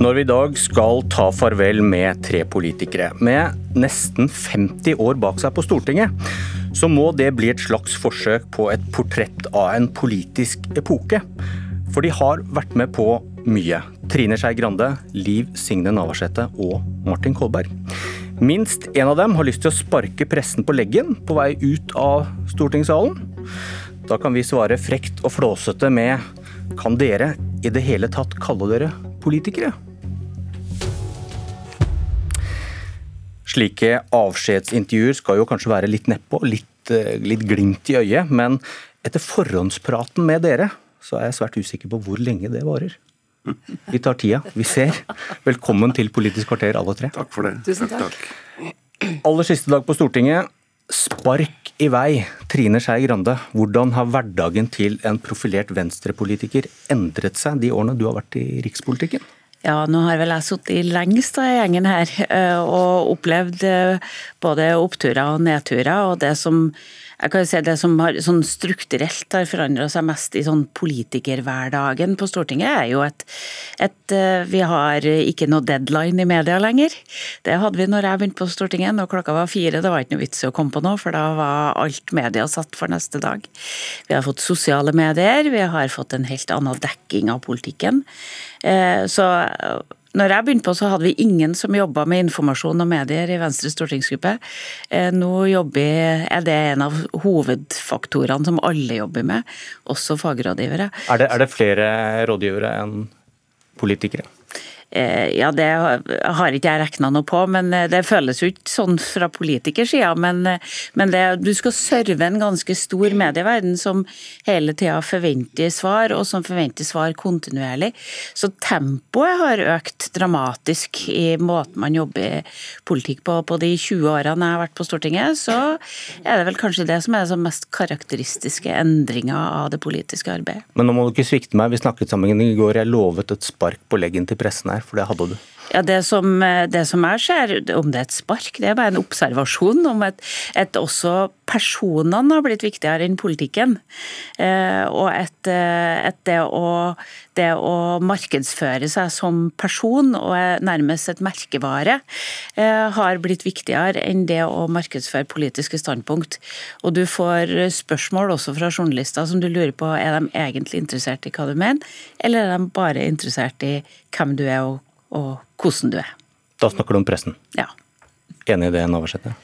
Når vi i dag skal ta farvel med tre politikere med nesten 50 år bak seg på Stortinget, så må det bli et slags forsøk på et portrett av en politisk epoke. For de har vært med på mye. Trine Skei Grande, Liv Signe Navarsete og Martin Kolberg. Minst en av dem har lyst til å sparke pressen på leggen på vei ut av stortingssalen. Da kan vi svare frekt og flåsete med Kan dere i det hele tatt kalle dere politikere? Slike avskjedsintervjuer skal jo kanskje være litt nedpå, litt, eh, litt glimt i øyet, men etter forhåndspraten med dere, så er jeg svært usikker på hvor lenge det varer. Vi tar tida, vi ser. Velkommen til Politisk kvarter, alle tre. Takk for det. Tusen takk. Aller siste dag på Stortinget. Spark i vei, Trine Skei Grande. Hvordan har hverdagen til en profilert venstrepolitiker endret seg de årene du har vært i rikspolitikken? Ja, nå har vel jeg sittet lengst av gjengen her eh, og opplevd eh, både oppturer og nedturer. Og det som jeg kan jo si det som har, sånn strukturelt har forandra seg mest i sånn politikerhverdagen på Stortinget, er jo at, at eh, vi har ikke noe deadline i media lenger. Det hadde vi når jeg begynte på Stortinget, når klokka var fire. Det var ikke noe vits i å komme på noe, for da var alt media satt for neste dag. Vi har fått sosiale medier, vi har fått en helt annen dekking av politikken. Eh, så når jeg begynte på, så hadde vi ingen som jobba med informasjon og medier i Venstres stortingsgruppe. Eh, nå jobber, er det en av hovedfaktorene som alle jobber med, også fagrådgivere. Er det, er det flere rådgivere enn politikere? Eh, ja, det har ikke jeg regna noe på, men eh, det føles jo ikke sånn fra politikersida. Men, eh, men det, du skal serve en ganske stor medieverden som hele tida forventer svar, og som forventer svar kontinuerlig. Så tempoet har økt dramatisk i måten man jobber politikk på. På de 20 årene jeg har vært på Stortinget, så er det vel kanskje det som er den mest karakteristiske endringa av det politiske arbeidet. Men nå må du ikke svikte meg, vi snakket sammen i går. Jeg lovet et spark på leggen til pressen her for det hadde du. Ja, det som, det som jeg ser, om det er et spark, det er bare en observasjon om at, at også personene har blitt viktigere enn politikken. Eh, og at, at det, å, det, å, markedsføre seg som person og nærmest et merkevare eh, har blitt viktigere enn det å markedsføre politiske standpunkt. Og du får spørsmål også fra journalister som du lurer på er de egentlig interessert i hva du mener, eller er de bare interessert i hvem du er og og hvordan du er. Da snakker du om pressen? Ja. Enig i det, Navarsete?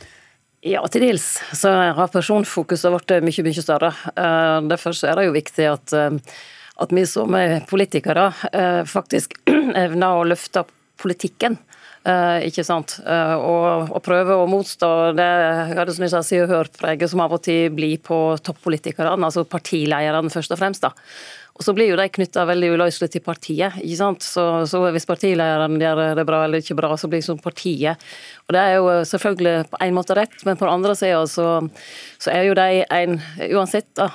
Ja, til dels så har personfokuset vårt mye, mye større. Eh, derfor er det jo viktig at, eh, at vi som er politikere eh, faktisk evner å løfte politikken. ikke sant? og, og prøve å motstå det se og hør-preget som av og til blir på toppolitikerne, altså partilederne først og fremst. da. Og så blir jo de knytta veldig uløselig til partiet. ikke sant? Så, så hvis partilederen gjør det bra eller ikke bra, så blir det sånn partiet. Og det er jo selvfølgelig på en måte rett, men på den andre sida så, så, er jo de en, uansett da,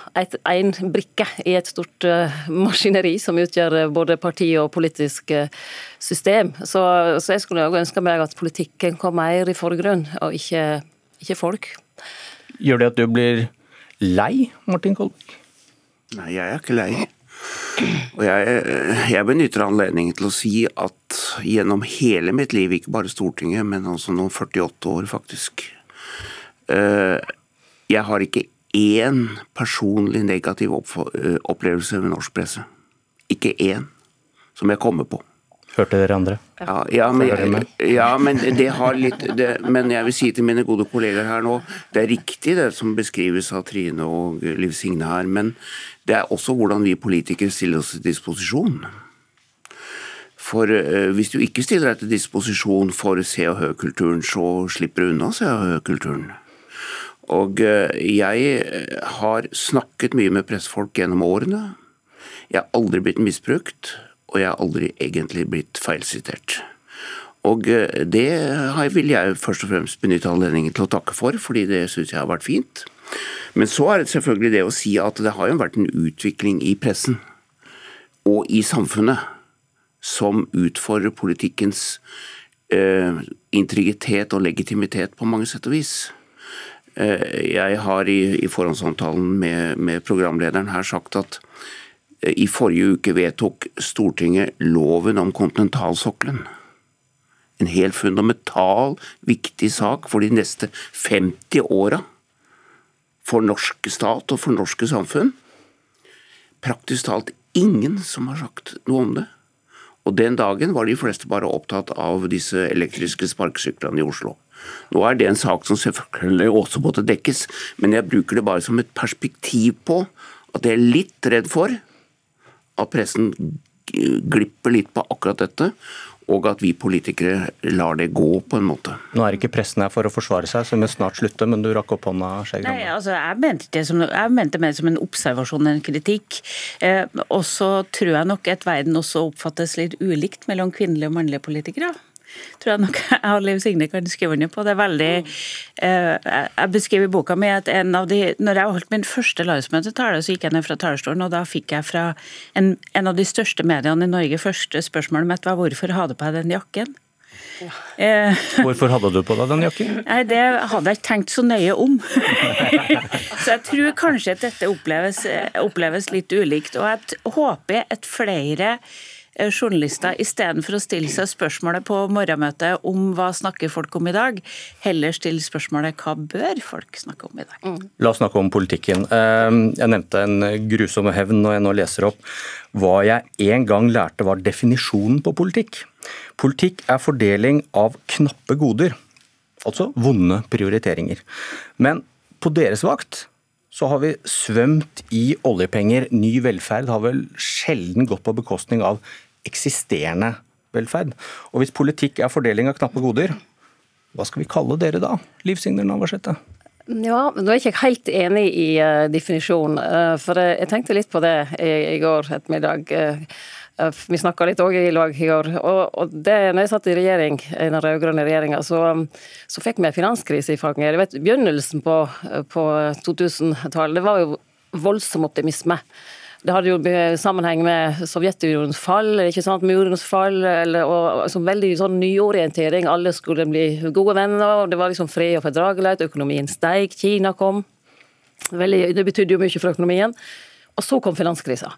en brikke i et stort uh, maskineri som utgjør både parti og politisk uh, system. Så, så jeg skulle jo ønske meg at politikken kom mer i forgrunn, og ikke, ikke folk. Gjør det at du blir lei, Martin Kolberg? Nei, jeg er ikke lei. Og jeg, jeg, benytter anledningen til å si at gjennom hele mitt liv, ikke bare Stortinget, men også noen 48 år, faktisk eh, Jeg har ikke én personlig negativ eh, opplevelse ved norsk presse. Ikke én som jeg kommer på. Hørte dere andre? Ja, ja, men, ja, men, det har litt det, Men jeg vil si til mine gode kolleger her nå, det er riktig det som beskrives av Trine og Liv Signe her, men det er også hvordan vi politikere stiller oss til disposisjon. For uh, hvis du ikke stiller deg til disposisjon for Se og Hør-kulturen, så slipper du unna Se og Hør-kulturen. Og uh, jeg har snakket mye med pressefolk gjennom årene. Jeg har aldri blitt misbrukt og jeg har aldri egentlig blitt feilsitert. Og eh, det vil jeg først og fremst benytte anledningen til å takke for, fordi det syns jeg har vært fint. Men så er det selvfølgelig det å si at det har jo vært en utvikling i pressen og i samfunnet som utfordrer politikkens eh, integritet og legitimitet på mange sett og vis. Eh, jeg har i, i forhåndssamtalen med, med programlederen her sagt at I forrige uke vedtok Stortinget loven om kontinentalsokkelen. En helt fundamental, viktig sak for de neste 50 åra. For norske stat og for norske samfunn. Praktisk talt ingen som har sagt noe om det. Og den dagen var de fleste bare opptatt av disse elektriske sparkesyklene i Oslo. Nå er det en sak som selvfølgelig også måtte dekkes, men jeg bruker det bare som et perspektiv på at jeg er litt redd for at pressen glipper litt på akkurat dette, og at vi politikere lar det gå, på en måte. Nå er ikke pressen her for å forsvare seg, så vi må snart slutte, men du rakk opp hånda, Skei Nei, altså, jeg mente det som, jeg mente mer som en observasjon enn kritikk. Eh, og så tror jeg nok at verden også oppfattes litt ulikt mellom kvinnelige og mannlige politikere tror jeg nok jeg og Liv Signe kan skrive under på. Det er veldig eh, Jeg beskriver i boka mi at en av de Når jeg holdt min første landsmøtetale, så gikk jeg ned fra talerstolen, og da fikk jeg fra en, en av de største mediene i Norge første spørsmålet mitt var hvorfor har du på deg den jakken? Ja. Eh, Hvorfor hadde du på deg den jakken? Nei, Det hadde jeg ikke tenkt så nøye om. så jeg tror kanskje at dette oppleves, oppleves litt ulikt. Og jeg håper at flere Eh, journalister istedenfor å stille seg spørsmålet på morgenmøtet om hva snakker folk om i dag, heller stille spørsmålet hva bør folk snakke om i dag. Mm. La oss snakke om politikken. Eh, jeg nevnte en grusom hevn når jeg nå leser opp hva jeg en gang lærte var definisjonen på politikk. Politikk er fordeling av knappe goder, altså vonde prioriteringer. Men på deres vakt så har vi svømt i oljepenger. Ny velferd har vel sjelden gått på bekostning av eksisterende velferd. Og hvis politikk er fordeling av knappe goder, hva skal vi kalle dere da, Liv Signe Navarsete? Ja, Nå er jeg ikke helt enig i uh, definisjonen. Uh, for jeg, jeg, tenkte litt på det i går ettermiddag. Uh, vi snakka litt òg i lag i går. Og, det, når jeg satt i regjering, i den rød-grønne regjeringa, så, så, fikk vi en finanskrise i fanget. Vet, begynnelsen på, på 2000-tallet, det var jo voldsom optimisme. Det hadde jo sammenheng med Sovjetunionens fall, ikke sant, murens fall, eller, og altså, veldig sånn nyorientering. Alle skulle bli gode venner, og det var liksom fred og fordragelighet, økonomien steig, Kina kom. Veldig, det betydde jo mye for økonomien. Og så kom finanskrisa.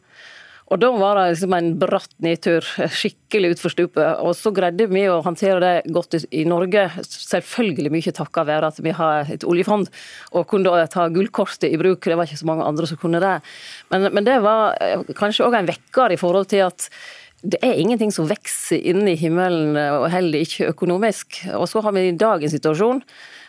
Og da var det liksom en bratt nedtur, skikkelig utfor stupet. Og så greide vi å håndtere det godt i Norge, selvfølgelig mye takket være at vi har et oljefond og kunne ta gullkortet i bruk. Det var ikke så mange andre som kunne det. Men, men det var eh, kanskje òg en vekker i forhold til at det er ingenting som vokser inne i himmelen, og heller ikke økonomisk. Og så har vi dagens situasjon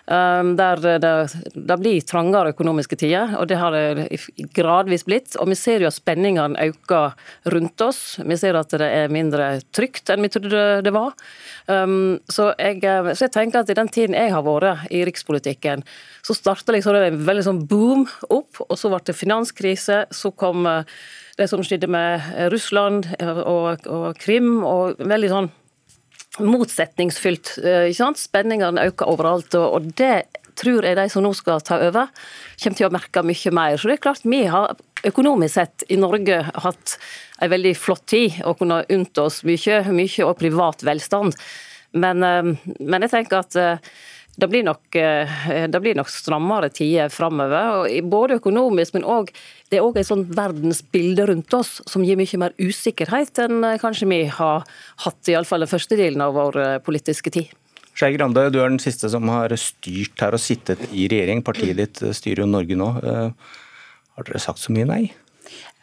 der det, det, blir trangere økonomiske tider, og det har det gradvis blitt. Og vi ser jo at spenningene øker rundt oss. Vi ser at det er mindre trygt enn vi trodde det var. Um, så, jeg, så, jeg, tenker at i den tiden jeg har vært i rikspolitikken, så starta liksom det en veldig sånn boom opp, og så ble det finanskrise. Så kom uh, det som skjedde med Russland og, og Krim, og veldig sånn motsetningsfylt. Eh, ikke sant? Spenningene øker overalt. og det tror jeg de som nå skal ta over, kommer til å merke mye mer. Så det er klart Vi har økonomisk sett i Norge hatt en veldig flott tid og kunne unnt oss mye, mye og privat velstand. Men, eh, men jeg tenker at eh, det blir nok, det blir nok strammere tider framover. Både økonomisk, men òg det er òg et sånt verdensbilde rundt oss som gir mye mer usikkerhet enn eh, kanskje vi har hatt i alle fall den første delen av vår eh, politiske tid. Skei Grande, du er den siste som har styrt her og sittet i regjering. Partiet ditt styrer jo Norge nå. Har dere sagt så mye nei?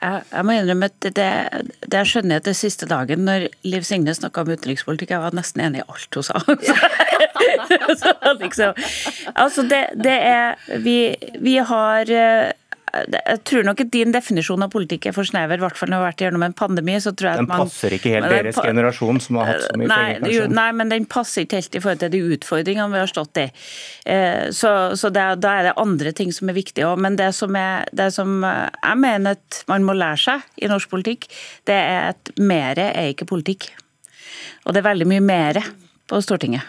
Jeg, jeg må innrømme at det, det jeg skjønner etter siste dagen, når Liv Signe snakka om utenrikspolitikk, jeg var nesten enig i alt hun sa. så, liksom, altså det, det er vi, vi har eh, jeg tror nok at din definisjon av politikk er for snever, i hvert fall når vi har vært gjennom en pandemi. så tror jeg Den man, passer ikke helt deres generasjon, som har hatt så mye nei, penger, kanskje? nei, men den passer ikke helt i forhold til de utfordringene vi har stått i. Eh, så, så det, da er det andre ting som er viktige òg. Men det som, er, det som jeg mener at man må lære seg i norsk politikk, det er at mere er ikke politikk. Og det er veldig mye mere på Stortinget.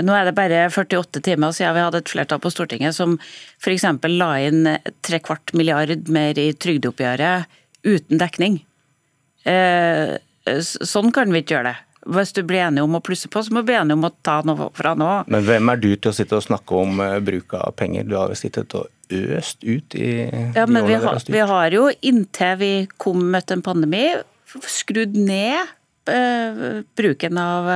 Nå er det bare 48 timer siden vi hadde et flertall på Stortinget som f.eks. la inn tre kvart milliard mer i trygdeoppgjøret uten dekning. Eh, sånn kan vi ikke gjøre det. Hvis du blir enig om å plusse på, så må du bli enig om å ta noe fra nå. Men hvem er du til å sitte og snakke om eh, bruk av penger? Du har jo sittet og øst ut i ja, men vi har, vi har jo inntil vi kom møtte en pandemi, skrudd ned bruken av,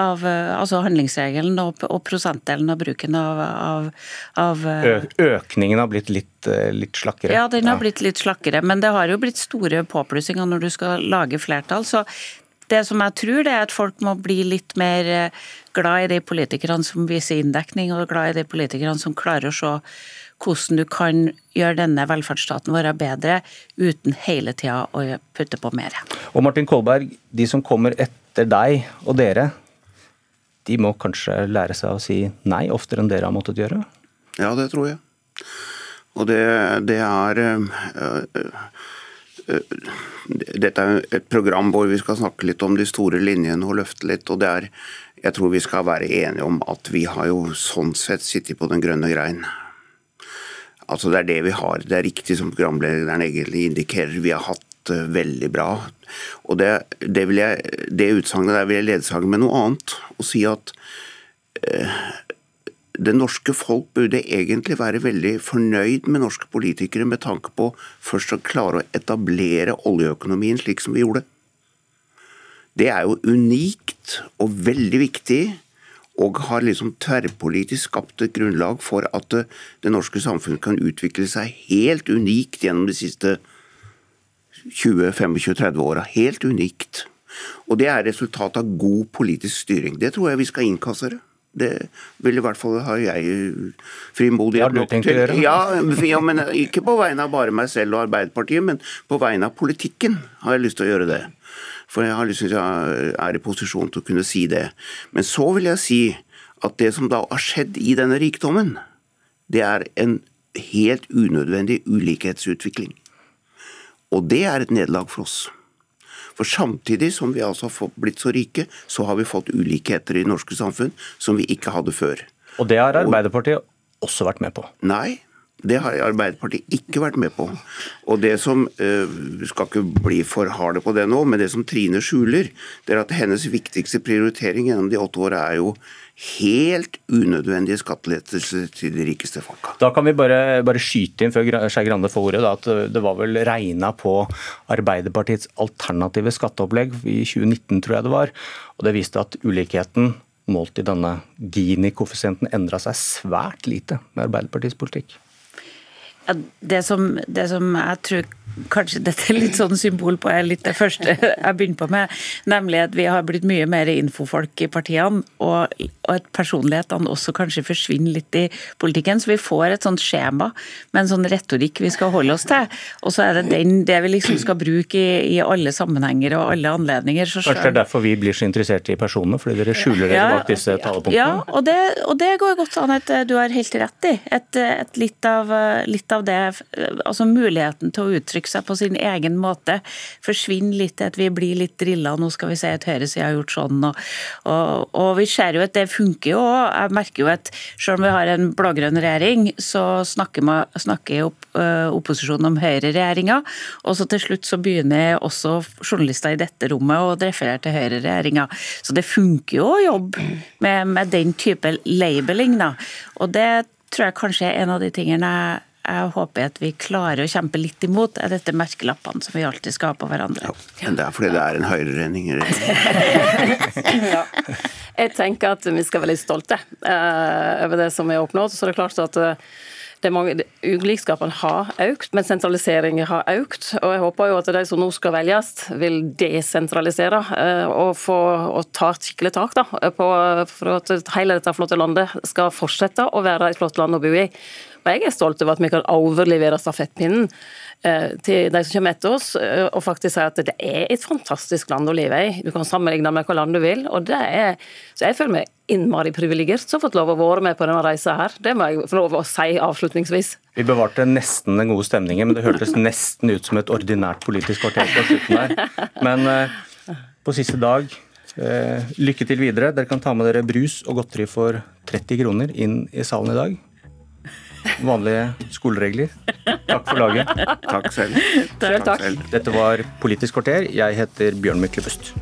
av altså handlingsregelen og, og, prosentdelen av bruken av, av, av Økningen har blitt litt, litt, slakkere? Ja, den har blitt litt slakkere. Men det har jo blitt store påplussinger når du skal lage flertall. Så det som jeg tror, det er at folk må bli litt mer glad i de politikerne som viser inndekning, og glad i de politikerne som klarer å se hvordan du kan gjøre denne velferdsstaten vår bedre uten hele tida å putte på mer. Og Martin Kolberg, de som kommer etter deg og dere, de må kanskje lære seg å si nei oftere enn dere har måttet gjøre? Ja, det tror jeg. Og det, det er øh, øh, Dette er et program hvor vi skal snakke litt om de store linjene og løfte litt. og det er, Jeg tror vi skal være enige om at vi har jo sånn sett sittet på den grønne grein. Altså Det er det vi har. Det er riktig som programlederen egentlig indikerer. Vi har hatt veldig bra. Og Det, det, vil jeg, det utsagnet der vil jeg ledsage med noe annet. Og si at eh, det norske folk burde egentlig være veldig fornøyd med norske politikere med tanke på først å klare å etablere oljeøkonomien slik som vi gjorde. Det er jo unikt og veldig viktig og har liksom tverrpolitisk skapt et grunnlag for at det norske samfunnet kan utvikle seg helt unikt gjennom de siste 20-25-30 åra. Helt unikt. Og det er resultat av god politisk styring. Det tror jeg vi skal innkassere. Det vil i hvert fall ha jeg frimodighet nok til. Ja, ja, men ikke på vegne av bare meg selv og Arbeiderpartiet, men på vegne av politikken har jeg lyst til å gjøre det. For jeg har lyst til å er i posisjon til å kunne si det. Men så vil jeg si at det som da har skjedd i denne rikdommen, det er en helt unødvendig ulikhetsutvikling. Og det er et nederlag for oss. For samtidig som vi altså har blitt så rike, så har vi fått ulikheter i norske samfunn som vi ikke hadde før. Og det har Arbeiderpartiet også vært med på? Nei, det har Arbeiderpartiet ikke vært med på. Og det som uh, skal ikke bli for harde på det nå, men det som Trine skjuler, det er at hennes viktigste prioritering gjennom de åtte åra er jo helt unødvendige skattelettelser til de rikeste folka. Da kan vi bare, bare skyte inn før Skei Grande får ordet, da, at det var vel regna på Arbeiderpartiets alternative skatteopplegg i 2019, tror jeg det var. Og det viste at ulikheten målt i denne Gini-koeffisienten endra seg svært lite med Arbeiderpartiets politikk. Det, som, det som jeg tror kanskje dette er litt sånn symbol på litt det første jeg begynner på med, nemlig at vi har blitt mye mer infofolk i partiene, og, og at personlighetene også kanskje forsvinner litt i politikken. Så vi får et sånt skjema med en sånn retorikk vi skal holde oss til, og så er det den, det vi liksom skal bruke i, i alle sammenhenger og alle anledninger. Så kanskje det er derfor vi blir så interessert i personene, fordi dere skjuler dere bak disse talepunktene? Ja, og det, og det, går godt an at du har helt rett i. Et, et litt, av, litt av det, altså muligheten til å uttrykke uttrykke seg på sin egen måte. Forsvinner litt til at vi blir litt drilla. Nå skal vi se at høyresida har gjort sånn. Og, og, og, vi ser jo at det funker jo. Jeg merker jo at selv om vi har en blå-grønn regjering, så snakker, man, snakker opp, uh, opposisjonen om høyreregjeringa. Og så til slutt så begynner også journalister i dette rommet å referere til høyreregjeringa. Så det funker jo å jobbe med, med den type labeling, da. Og det tror jeg kanskje er en av de tingene jeg jeg håper at vi klarer å kjempe litt imot er dette merkelappene som vi alltid skal ha på hverandre. Ja, men det er fordi det er en høyreregning? ja. Jeg tenker at vi skal være litt stolte uh, over det som vi har oppnådd. Så det er klart at uh, ulikskapene har økt, men sentraliseringen har økt. Og jeg håper jo at de som nå skal velges, vil desentralisere uh, og, få, og ta et skikkelig tak da, på, for at hele dette flotte landet skal fortsette å være et flott land å bo i. Og jeg er stolt over at vi kan overlevere stafettpinnen eh, til de som kommer etter oss, eh, og faktisk si at det er et fantastisk land å leve i. Du kan sammenligne med hva land du vil. og det er, Så jeg føler meg innmari privilegert som har fått lov å være med på denne reisa her. Det må jeg få lov å si avslutningsvis. Vi bevarte nesten den gode stemningen, men det hørtes nesten ut som et ordinært politisk kvarter på slutten her. Men eh, på siste dag lykke til videre. Dere kan ta med dere brus og godteri for 30 kroner inn i salen i dag. Vanlige skoleregler. Takk for laget. Takk selv. Takk. Takk selv. Dette var Politisk kvarter. Jeg heter Bjørn Myklebust.